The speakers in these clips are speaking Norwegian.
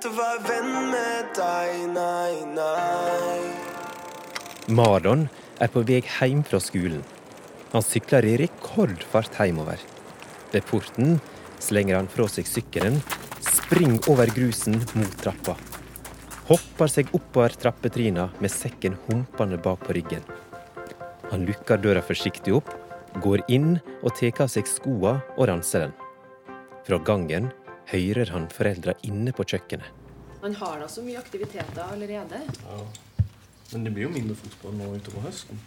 slutte å være venn med deg, nei, nei. Maron er på vei hjem fra skolen. Han sykler i rekordfart hjemover. Ved porten slenger han fra seg sykkelen, springer over grusen mot trappa. Hopper seg oppover trappetrina med sekken humpende bak på ryggen. Han lukker døra forsiktig opp, går inn og tar av seg skoene og ranser den. Fra gangen hører han foreldra inne på kjøkkenet. Han har da så mye aktiviteter allerede. Ja. Men det blir jo mindre fotball nå utover høsten.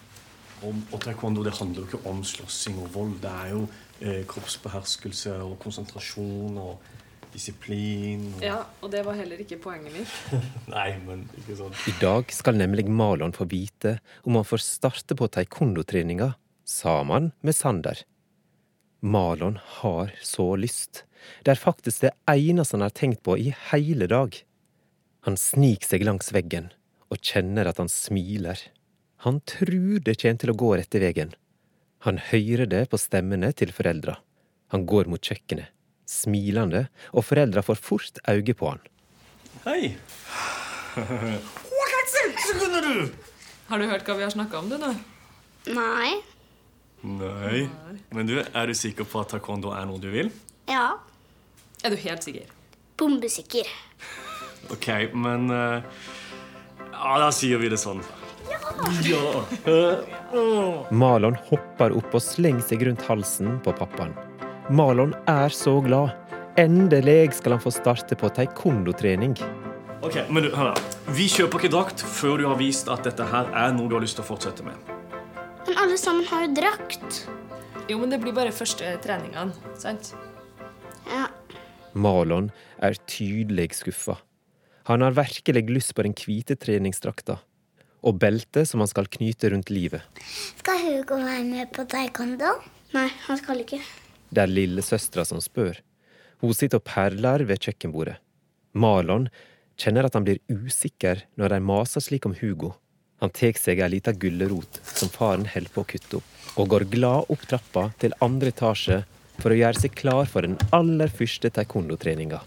Og, og taekwondo det handler jo ikke om slåssing og vold. Det er jo eh, kroppsbeherskelse og konsentrasjon og disiplin. Og... Ja, og det var heller ikke poenget mitt. Nei, men ikke sånn. I dag skal nemlig Malon få vite om han får starte på taekwondo-treninga sammen med Sander. Malon har så lyst. Det er faktisk det eneste han har tenkt på i hele dag. Han sniker seg langs veggen og kjenner at han smiler. Han tror det kommer til å gå rette veien. Han hører det på stemmene til foreldra. Han går mot kjøkkenet, smilende, og foreldra får fort øye på han. Hei! Har du hørt hva vi har snakka om, du da? Nei. Nei. Men du, er du sikker på at taekwondo er noe du vil? Ja. Er du helt sikker? Bombesikker. Ok, men uh, Ja, da sier vi det sånn. Ja. Marlon hopper opp og slenger seg rundt halsen på pappaen. Marlon er så glad. Endelig skal han få starte på taekwondo-trening. Ok, men du, hør da. Vi kjøper ikke drakt før du har vist at dette her er noe du har lyst til å fortsette med. Men alle sammen har jo drakt. Jo, men det blir bare første treningene, sant? Ja. Marlon er tydelig skuffa. Han har virkelig lyst på den hvite treningsdrakta og beltet som han skal knyte rundt livet. Skal Hugo være med på taekwondo? Nei, han skal ikke. Det er lillesøstera som spør. Hun sitter og perler ved kjøkkenbordet. Marlon kjenner at han blir usikker når de maser slik om Hugo. Han tar seg ei lita gulrot som faren holder på å kutte opp, og går glad opp trappa til andre etasje for å gjøre seg klar for den aller første taekwondo-treninga.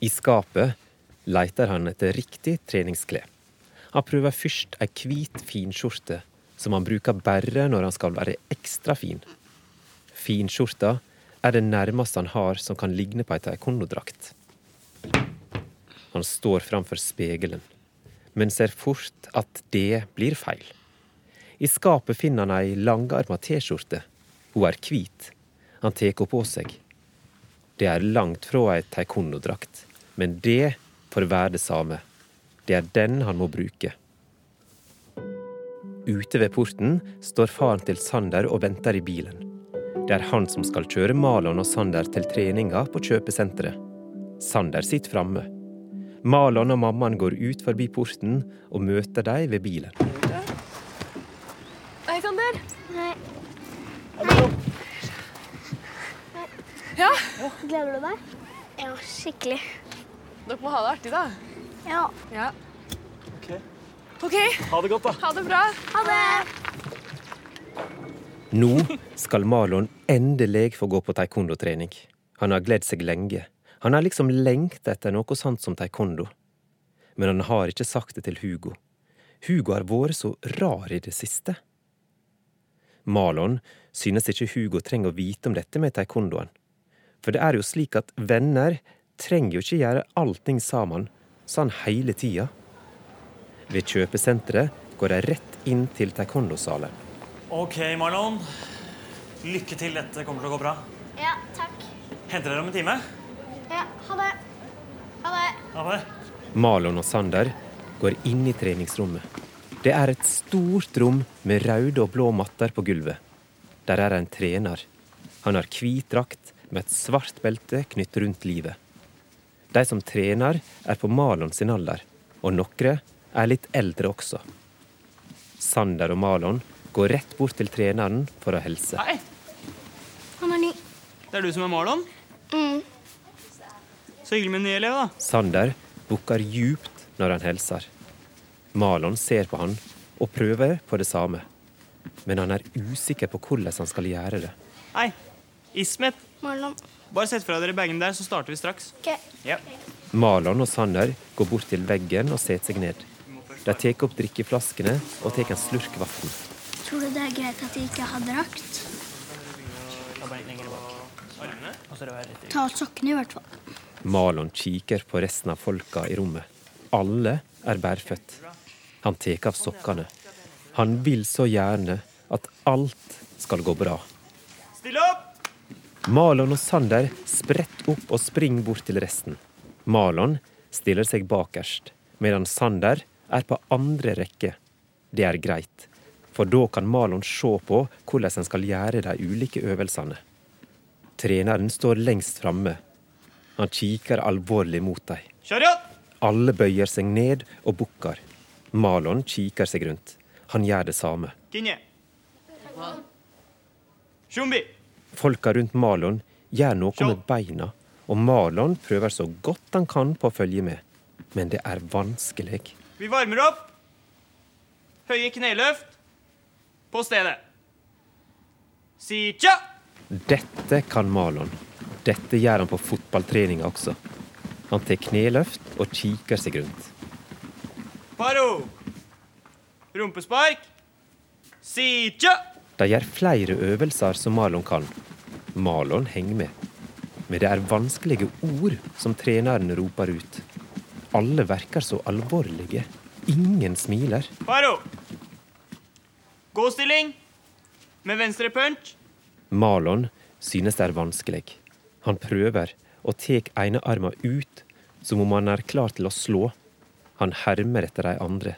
I skapet leter han etter riktig treningsklær. Han prøver først ei hvit finskjorte som han bruker bare når han skal være ekstra fin. Finskjorta er det nærmeste han har som kan ligne på ei taekwondo-drakt. Han står framfor spegelen, men ser fort at det blir feil. I skapet finner han ei langarma T-skjorte. Hun er hvit. Han tar henne på seg. Det er langt fra ei taekwondo-drakt, men det får være det samme. Det er den han må bruke. Ute ved porten står faren til Sander og venter i bilen. Det er han som skal kjøre Malon og Sander til treninga på kjøpesenteret. Sander sitter framme. Malon og mammaen går ut forbi porten og møter dem ved bilen. Hei, Sander. Nei. Ja, Gleder du deg? Ja, skikkelig. dere må ha det artig, da. Ja. Ja. Ok. OK, Ha det godt, da. ha det bra. Ha det! Nå skal Marlon endelig få gå på taekwondo-trening. Han har gledd seg lenge. Han har liksom lengta etter noe sånt som taekwondo. Men han har ikke sagt det til Hugo. Hugo har vært så rar i det siste. Marlon synes ikke Hugo trenger å vite om dette med taekwondoen. For det er jo slik at venner trenger jo ikke gjøre allting sammen sånn hele tida. Ved kjøpesenteret går de rett inn til taekwondo-salen. Ok, Marlon. Lykke til. Dette kommer til å gå bra. Ja, takk. Henter dere om en time? Ja, ha det. Ha det. Ha det. Marlon og Sander går inn i treningsrommet. Det er et stort rom med røde og blå matter på gulvet. Der er en trener. Han har hvit drakt med et svart belte knytt rundt livet. De som trener, er på Malon sin alder, og noen er litt eldre også. Sander og Malon går rett bort til treneren for å hilse. Hei, Han er ny. det er du som er Malon? Mm. Så hyggelig med en ny elev, da. Sander bukker djupt når han hilser. Malon ser på han og prøver på det samme. Men han er usikker på hvordan han skal gjøre det. Hei, Ismet, Marlon. bare sett fra dere bagen der, så starter vi straks. Okay. Ja. Marlon og Sander går bort til veggen og setter seg ned. De tar opp drikkeflaskene og tar en slurk vann. Tror du det er greit at de ikke har drakt? Ta av sokkene i hvert fall. Marlon kikker på resten av folka i rommet. Alle er bærfødt. Han tar av sokkene. Han vil så gjerne at alt skal gå bra. Still opp! Marlon og Sander spretter opp og springer bort til resten. Malon stiller seg bakerst, medan Sander er på andre rekke. Det er greit, for da kan Malon se på hvordan en skal gjøre de ulike øvelsene. Treneren står lengst framme. Han kikker alvorlig mot dem. Alle bøyer seg ned og bukker. Malon kikker seg rundt. Han gjør det samme. Kinje. Shumbi. Folka rundt Malon gjør noe med beina, og Malon prøver så godt han kan på å følge med. Men det er vanskelig. Vi varmer opp. Høye kneløft. På stedet. Si tja! Dette kan Malon. Dette gjør han på fotballtreninga også. Han tar kneløft og kikker seg rundt. Paro. Rumpespark. Si tja! De gjør flere øvelser som Malon kan. Marlon henger med. Men det er vanskelige ord som treneren roper ut. Alle virker så alvorlige. Ingen smiler. Faro! Gåstilling. Med venstre punch. Malon synes det er vanskelig. Han prøver og tar ene armen ut, som om han er klar til å slå. Han hermer etter de andre.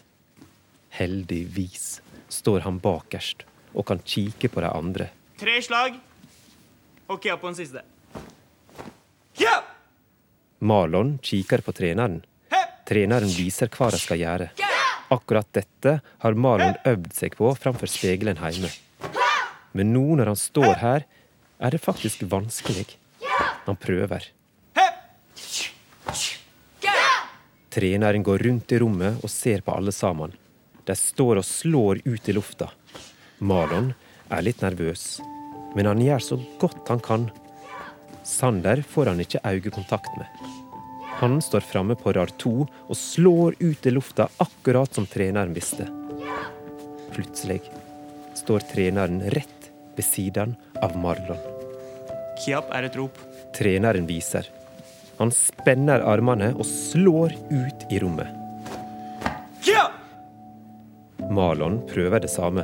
Heldigvis står han bakerst og kan kikke på de andre. Tre slag. Kia på den siste. Ja! Marlon kikker på treneren. Treneren viser hva de skal gjøre. Akkurat dette har Marlon øvd seg på framfor spegelen hjemme. Men nå når han står her, er det faktisk vanskelig. Han prøver. Treneren går rundt i rommet og ser på alle sammen. De står og slår ut i lufta. Marlon er litt nervøs, men han gjør så godt han kan. Sander får han ikke øyekontakt med. Han står framme på rad to og slår ut i lufta akkurat som treneren visste. Plutselig står treneren rett ved siden av Marlon. Kiap er et rop. Treneren viser. Han spenner armene og slår ut i rommet. Kia! Marlon prøver det samme.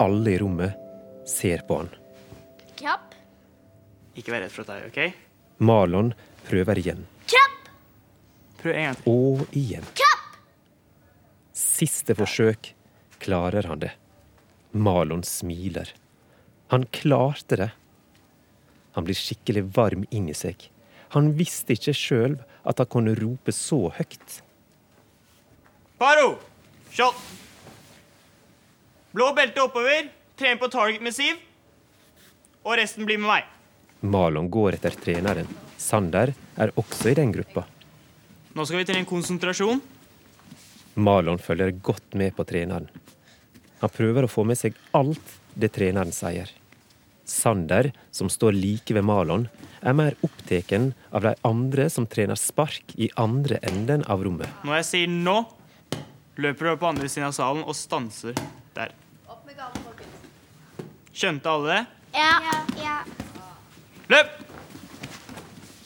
Alle i rommet ser på han. Ikke vær redd for deg, OK? Marlon prøver igjen. Krapp. Prøv en gang til. Og igjen. Siste forsøk klarer han det. Marlon smiler. Han klarte det. Han blir skikkelig varm inni seg. Han visste ikke sjøl at han kunne rope så høyt. Paro! Shot. Blå belte oppover. Tren på target med Siv. Og resten blir med meg. Marlon går etter treneren. Sander er også i den gruppa. Nå skal vi til en konsentrasjon. Malon følger godt med på treneren. Han prøver å få med seg alt det treneren sier. Sander, som står like ved Malon, er mer opptatt av de andre som trener spark i andre enden av rommet. Når jeg sier nå, løper du opp på andre siden av salen og stanser der. Skjønte alle det? Ja. ja. Løp!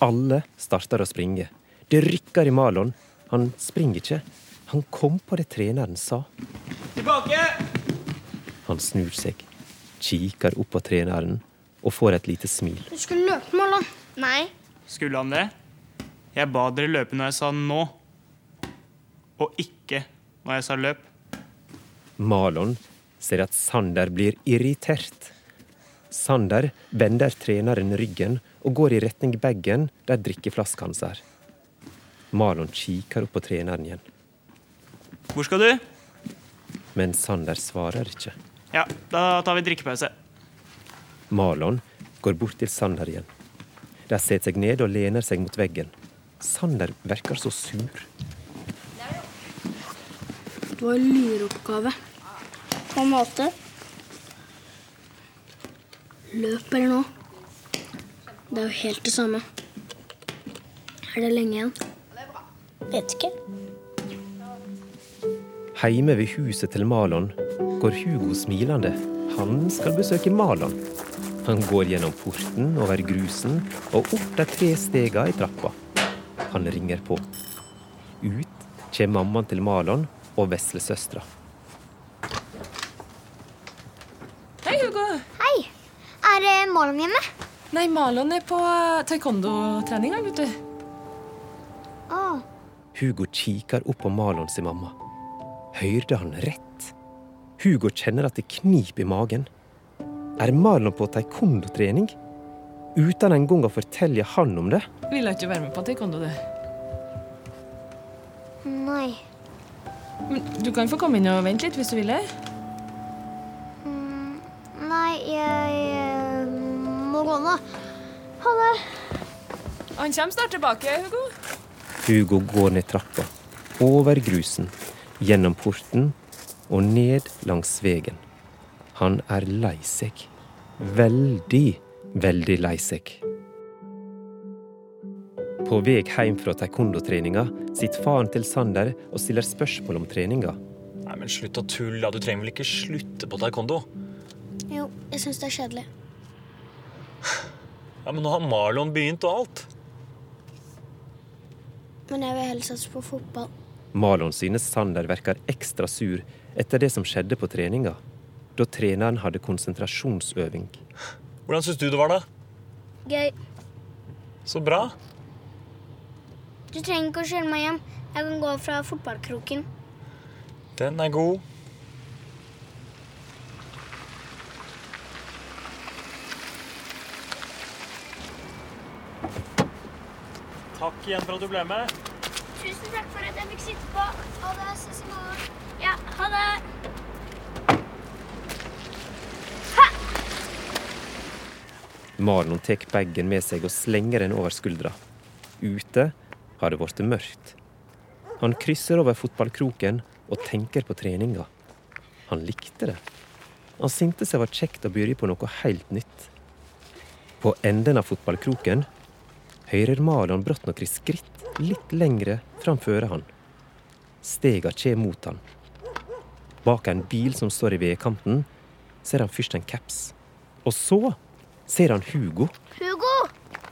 Alle starter å springe. Det rykker i Malon. Han springer ikke. Han kom på det treneren sa. Tilbake! Han snur seg, kikker opp på treneren og får et lite smil. Du skulle løpe, Malon. Nei. Skulle han det? Jeg ba dere løpe når jeg sa nå. Og ikke når jeg sa løp. Malon ser at Sander blir irritert. Sander vender treneren ryggen og går i retning bagen der drikkeflaska hans er. Marlon kikker opp på treneren igjen, Hvor skal du? men Sander svarer ikke. Ja, da tar vi drikkepause. Marlon går bort til Sander igjen. De setter seg ned og lener seg mot veggen. Sander virker så sur. Det var en lureoppgave. På en måte. Løp eller nå. Det er jo helt det samme. Er det lenge igjen? Vet ikke. Heime ved huset til Malon går Hugo smilende. Han skal besøke Malon. Han går gjennom porten, over grusen og opp de tre stega i trappa. Han ringer på. Ut kommer mammaen til Malon og veslesøstera. Hei, Hugo. Er eh, Malon hjemme? Nei, Malon er på taekwondo-treninga, vet du. Oh. Hugo kikker opp på Malon sin mamma. Hørte han rett? Hugo kjenner at det kniper i magen. Er Malon på taekwondo-trening? Uten engang å fortelle han om det? Vil ikke være med på taekwondo, du. nei. Men du kan få komme inn og vente litt hvis du vil det. Mm, nei, jeg eh, må gå nå. Ha det. Han kommer snart tilbake, Hugo. Hugo går ned trappa, over grusen, gjennom porten og ned langs vegen. Han er lei seg. Veldig, veldig lei seg. På vei hjem fra taekwondo-treninga sitter faren til Sander og stiller spørsmål om treninga. Nei, men Slutt å tulle. Du trenger vel ikke slutte på taekwondo? Jo, jeg syns det er kjedelig. Ja, Men nå har Marlon begynt og alt. Men jeg vil heller satse på fotball. Marlon synes Sander virker ekstra sur etter det som skjedde på treninga, da treneren hadde konsentrasjonsøving. Hvordan syns du det var, da? Gøy. Så bra. Du trenger ikke å kjøre meg hjem. Jeg kan gå fra fotballkroken. Den er god. Takk igjen for at du ble med. Tusen takk for at jeg fikk sitte på. Ha det, ses i morgen. Ja, ha det. Marlon tar bagen med seg og slenger den over skuldra. Ute har det blitt mørkt. Han krysser over fotballkroken og tenker på treninga. Han likte det. Han syntes det var kjekt å begynne på noe helt nytt. På enden av fotballkroken hører Marlon brått noen skritt litt lengre framfor han. Stega kjem mot han. Bak en bil som står i vedkanten, ser han først en caps. Og så ser han Hugo. Hugo!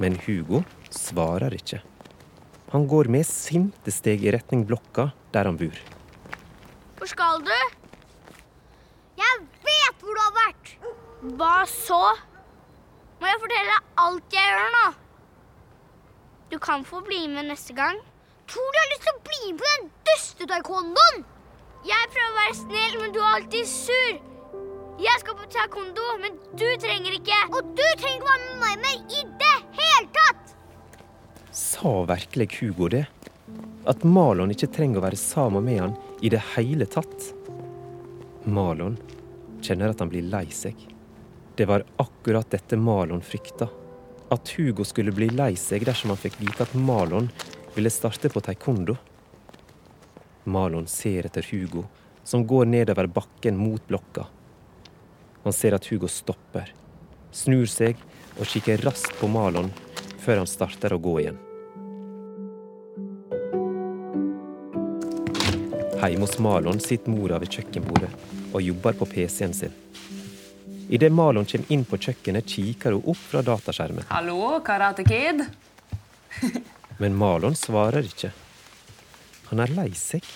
Men Hugo svarer ikke. Han går med sinte steg i retning blokka der han bor. Hvor skal du? Jeg vet hvor du har vært! Hva så? Må jeg fortelle alt jeg gjør nå? Du kan få bli med neste gang. Tror du jeg har lyst til å bli med på den dustetaekwondoen? Jeg prøver å være snill, men du er alltid sur. Jeg skal på taekwondo, men du trenger ikke. Og du trenger ikke være med meg mer i det hele tatt! Sa virkelig Hugo det? At Malon ikke trenger å være sammen med han i det hele tatt? Malon kjenner at han blir lei seg. Det var akkurat dette Malon frykta. At Hugo skulle bli lei seg dersom han fikk vite at Malon ville starte på taekwondo. Malon ser etter Hugo, som går nedover bakken mot blokka. Han ser at Hugo stopper, snur seg og kikker raskt på Malon før han starter å gå igjen. Hjemme hos Malon sitter mora ved kjøkkenbordet og jobber på PC-en sin. Idet Malon kommer inn på kjøkkenet, kikker hun opp fra dataskjermen. Hallo, Karate Kid. Men Malon svarer ikke. Han er lei seg.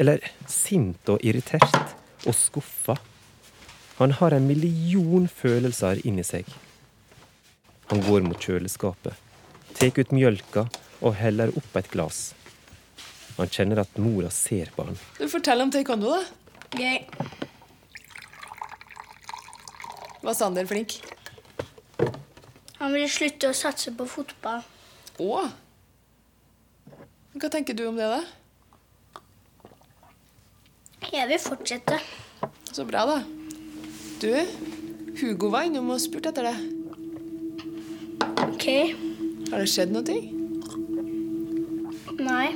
Eller sint og irritert og skuffa. Han har en million følelser inni seg. Han går mot kjøleskapet, tar ut mjølka og heller opp et glass. Han kjenner at mora ser på han. Du Fortell om taekwondo, da. Gøy. Var Sander flink? Han ville slutte å satse på fotball. Å. Hva tenker du om det, da? Jeg vil fortsette. Så bra, da. Du, Hugo var innom og spurte etter deg. OK. Har det skjedd noe? Nei.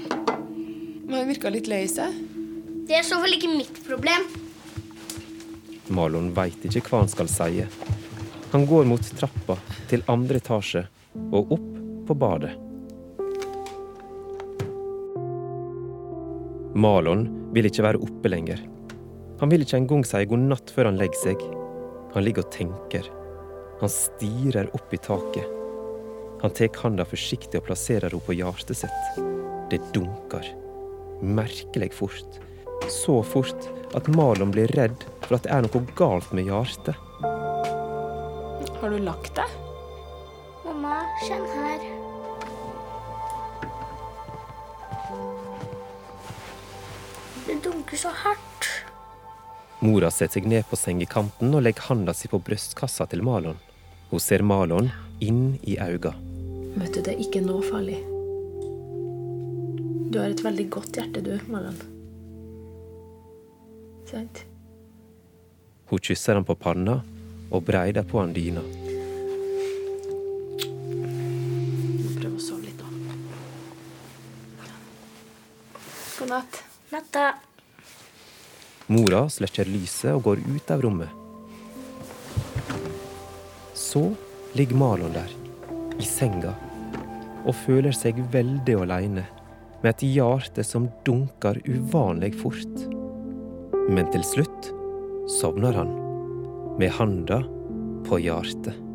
Men han virka litt lei seg. Det er i så fall ikke mitt problem. Malon veit ikke hva han skal si. Han går mot trappa til andre etasje og opp på badet. Malon vil ikke være oppe lenger. Han vil ikke engang si god natt før han legger seg. Han ligger og tenker. Han stirrer opp i taket. Han tar handa forsiktig og plasserer henne på hjertet sitt. Det dunker. Merkelig fort. Så fort at Malon blir redd for at det er noe galt med hjertet. Har du lagt deg? Mamma, kjenn her. Det dunker så hardt. Mora setter seg ned på sengekanten og legger handa si på brystkassa til Malon. Hun ser Malon inn i øynene. Vet du, det er ikke noe farlig. Du har et veldig godt hjerte, du, Malon. Sant? Hun kysser ham på panna og breider på han dyna. Prøv å sove litt, da. God natt. Natta. Mora slekker lyset og går ut av rommet. Så ligger Malon der, i senga, og føler seg veldig aleine, med et hjerte som dunker uvanlig fort. Men til slutt sovner han, med handa på hjertet.